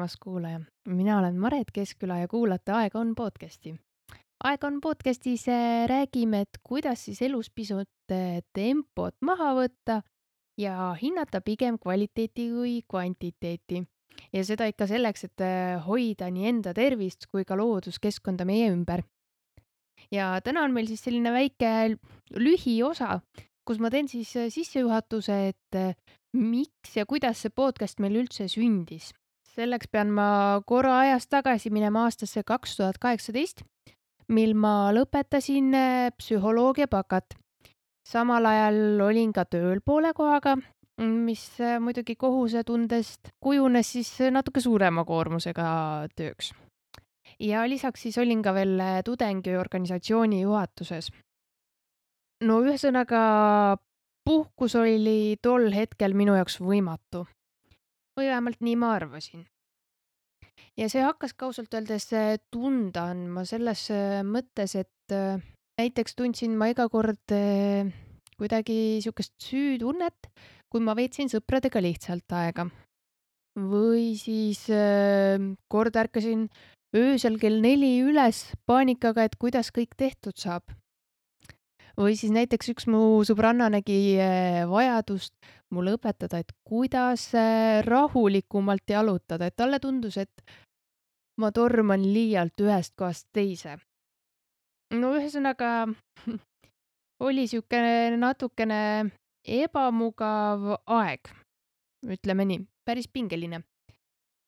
tulemast, kuulaja! mina olen Maret Keskküla ja kuulate Aeg on podcasti. aeg on podcastis äh, räägime, et kuidas siis elus pisut äh, tempot maha võtta ja hinnata pigem kvaliteeti kui kvantiteeti. ja seda ikka selleks, et äh, hoida nii enda tervist kui ka looduskeskkonda meie ümber. ja täna on meil siis selline väike lühiosa, kus ma teen siis sissejuhatuse, et miks ja kuidas see podcast meil üldse sündis. Selleks pean ma korra ajas tagasi minema aastasse kaks tuhat kaheksateist, mil ma lõpetasin äh, psühholoogia bakat. samal ajal olin ka tööl poole kohaga, mis äh, muidugi kohusetundest kujunes siis natuke suurema koormusega tööks. ja lisaks siis olin ka veel äh, tudengiorganisatsiooni juhatuses no ühesõnaga puhkus oli tol hetkel minu jaoks võimatu. Või vähemalt nii ma arvasin. ja see hakkas ka ausalt öeldes äh, tunda andma selles äh, mõttes, et äh, näiteks tundsin ma iga kord kuidagi niisugust süütunnet, kui ma veetsin sõpradega lihtsalt aega. või siis kord ärkasin öösel kell neli üles paanikaga, et kuidas kõik tehtud saab või siis näiteks üks mu sõbranna nägi vajadust mulle õpetada, et kuidas äh, rahulikumalt jalutada, et talle tundus, et ma torman liialt ühest kohast teise. no ühesõnaga oli sihuke natukene ebamugav aeg, ütleme nii, päris pingeline.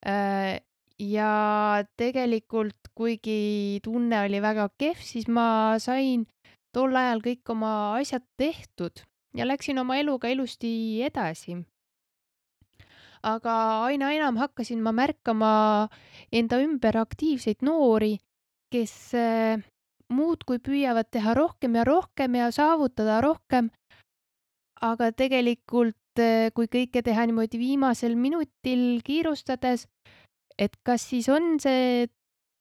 Äh, ja tegelikult, kuigi tunne oli väga kehv, siis ma sain tol ajal kõik oma asjad tehtud ja läksin oma eluga ilusti edasi. aga aina enam hakkasin ma märkama enda ümber aktiivseid noori, kes eh, muudkui püüavad teha rohkem ja rohkem ja saavutada rohkem. aga tegelikult, eh, kui kõike teha niimoodi viimasel minutil kiirustades, et kas siis on see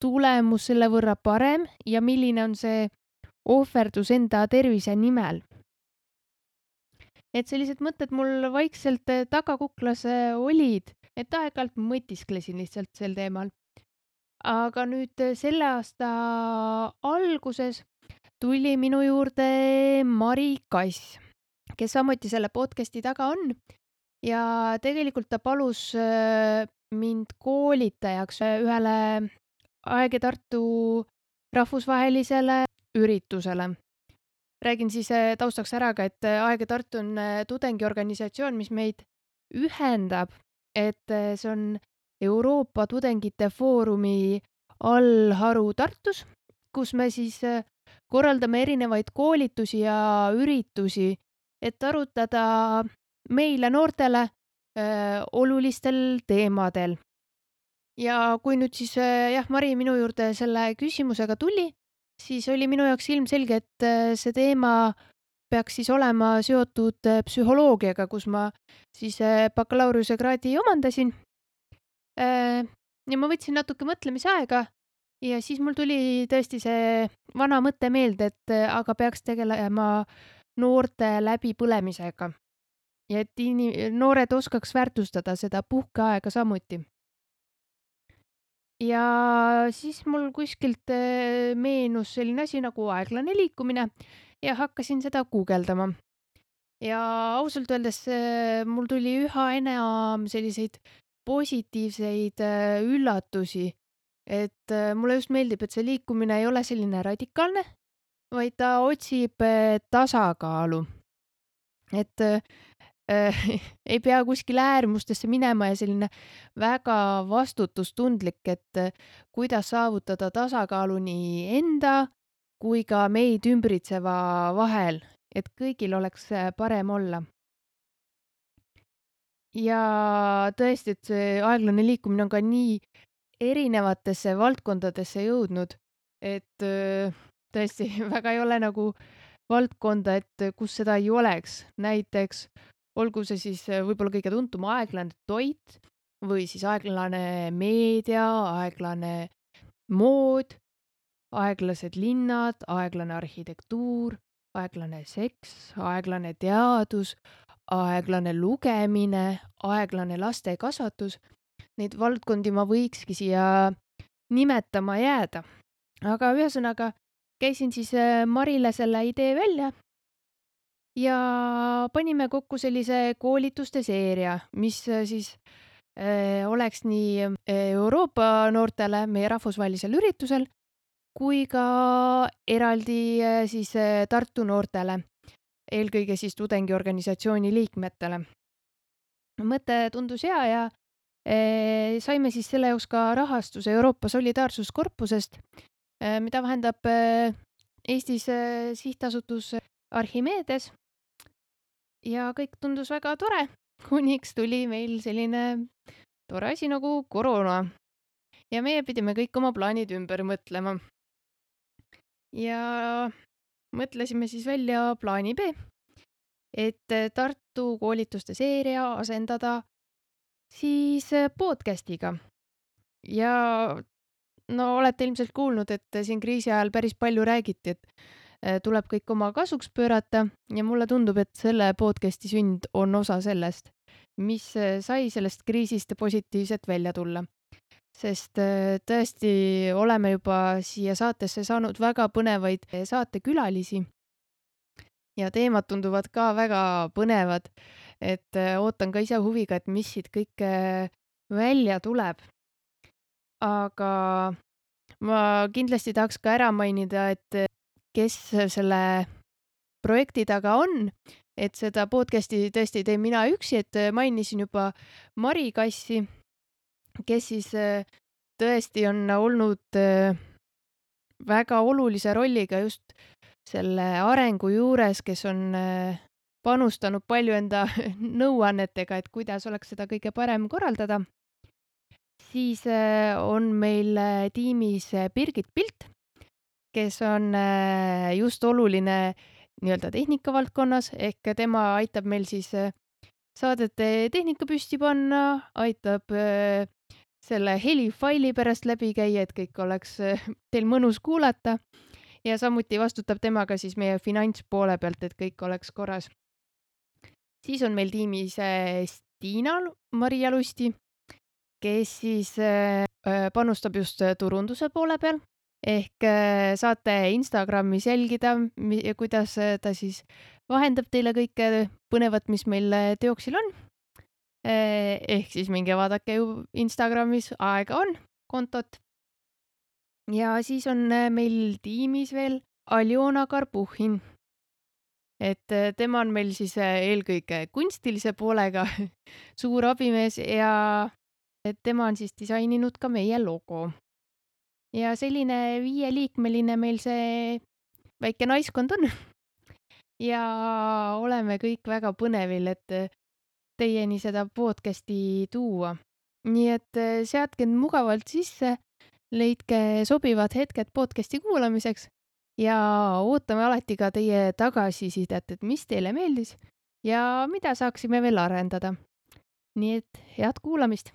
tulemus selle võrra parem ja milline on see ohverdus enda tervise nimel. Et sellised mõtted mul vaikselt eh, tagakuklas olid, et aeg-ajalt mõtisklesin lihtsalt sel teemal. aga nüüd eh, selle aasta alguses tuli minu juurde Mari Kass, kes samuti selle podcast'i taga on ja tegelikult ta palus mind koolitajaks ühele Aeg ja Tartu rahvusvahelisele üritusele. Räägin siis äh, taustaks ära ka, et äh, Aeg ja Tartu on äh, tudengiorganisatsioon, mis meid ühendab, et see on Euroopa Tudengite Foorumi allharu Tartus, kus me siis korraldame erinevaid koolitusi ja üritusi, et arutada meile, noortele, olulistel teemadel. ja kui nüüd siis jah, Mari minu juurde selle küsimusega tuli, siis oli minu jaoks ilmselge, et äh, see teema peaks siis olema seotud äh, psühholoogiaga, kus ma siis äh, bakalaureusekraadi omandasin. ja ma võtsin natuke mõtlemisaega ja siis mul tuli tõesti see vana mõte meelde, et aga peaks tegelema noorte läbipõlemisega. ja et ini-, noored oskaks väärtustada seda puhkeaega samuti ja siis mul kuskilt äh, meenus selline asi nagu aeglane liikumine ja hakkasin seda guugeldama. ja ausalt öeldes äh, mul tuli üha enam selliseid positiivseid äh, üllatusi, et mulle just meeldib, et see liikumine ei ole selline radikaalne, vaid ta otsib tasakaalu. et ei pea kuskile äärmustesse minema ja selline väga vastutustundlik, et äh, kuidas saavutada tasakaalu nii enda kui ka meid ümbritseva vahel, et kõigil oleks äh, parem olla. ja tõesti, et see aeglane liikumine on ka nii erinevatesse valdkondadesse jõudnud, et tõesti väga ei ole nagu valdkonda, et kus seda ei oleks. näiteks olgu see siis äh, võib-olla kõige tuntum aeglane toit või siis aeglane meedia, aeglane mood, aeglased linnad, aeglane arhitektuur, aeglane seks, aeglane teadus, aeglane lugemine, aeglane lastekasvatus. neid valdkondi ma võikski siia nimetama jääda. aga ühesõnaga, käisin siis äh, Marile selle idee välja ja panime kokku sellise koolituste seeria, mis äh, siis äh, oleks nii Euroopa noortele meie rahvusvahelisel üritusel kui ka eraldi siis Tartu noortele, eelkõige siis tudengiorganisatsiooni liikmetele. mõte tundus hea ja Eh, saime siis selle jaoks ka rahastuse Euroopa Solidaarsuskorpusest, mida vahendab Eestis sihtasutus Archimedes. Ja kõik tundus väga tore, kuniks tuli meil selline tore asi nagu koroona. ja meie pidime kõik oma plaanid ümber mõtlema. ja mõtlesime siis välja plaani B, et Tartu koolituste seeria asendada siis podcast'iga. ja no olete ilmselt kuulnud, et siin kriisi ajal päris palju räägiti, et tuleb kõik oma kasuks pöörata ja mulle tundub, et selle podcast'i sünd on osa sellest, mis äh, sai sellest kriisist positiivselt välja tulla. sest tõesti oleme juba siia saatesse saanud väga põnevaid saatekülalisi. ja teemad tunduvad ka väga põnevad et äh, ootan ka ise huviga, et mis siit kõike välja tuleb. aga ma kindlasti tahaks ka ära mainida, et kes selle projekti taga on, et seda podcast'i tõesti ei tee mina üksi, et mainisin juba Mari Kassi, kes siis äh, tõesti on olnud äh, väga olulise rolliga just selle arengu juures, kes on panustanud palju enda nõuannetega, et kuidas oleks seda kõige parem korraldada. siis äh, on meil äh, tiimis äh, Birgit Pilt, kes on just oluline nii-öelda tehnika valdkonnas ehk tema aitab meil siis saadete tehnika püsti panna, aitab selle helifaili pärast läbi käia, et kõik oleks teil mõnus kuulata. Ja samuti vastutab tema ka siis meie finantspoole pealt, et kõik oleks korras. Siis on meil tiimis äh, Stiina Maria Lusti, kes siis äh, äh, panustab just turunduse poole peal ehk saate Instagramis jälgida, kuidas ta siis vahendab teile kõike põnevat, mis meil teoksil on. ehk siis minge vaadake ju Instagramis, aega on, kontot. ja siis on meil tiimis veel Aljona Karpuhhin et äh, tema on meil siis äh, eelkõige kunstilise poolega suur abimees ja tema on siis disaininud ka meie logo. Ja selline viieliikmeline meil see väike naiskond on. ja oleme kõik väga põnevil, et äh, teieni seda podcast'i tuua. nii et seadke end mugavalt sisse, leidke sobivad hetked podcast'i kuulamiseks ja ootame alati ka teie tagasisidet, et mis teile meeldis ja mida saaksime veel arendada. nii et head kuulamist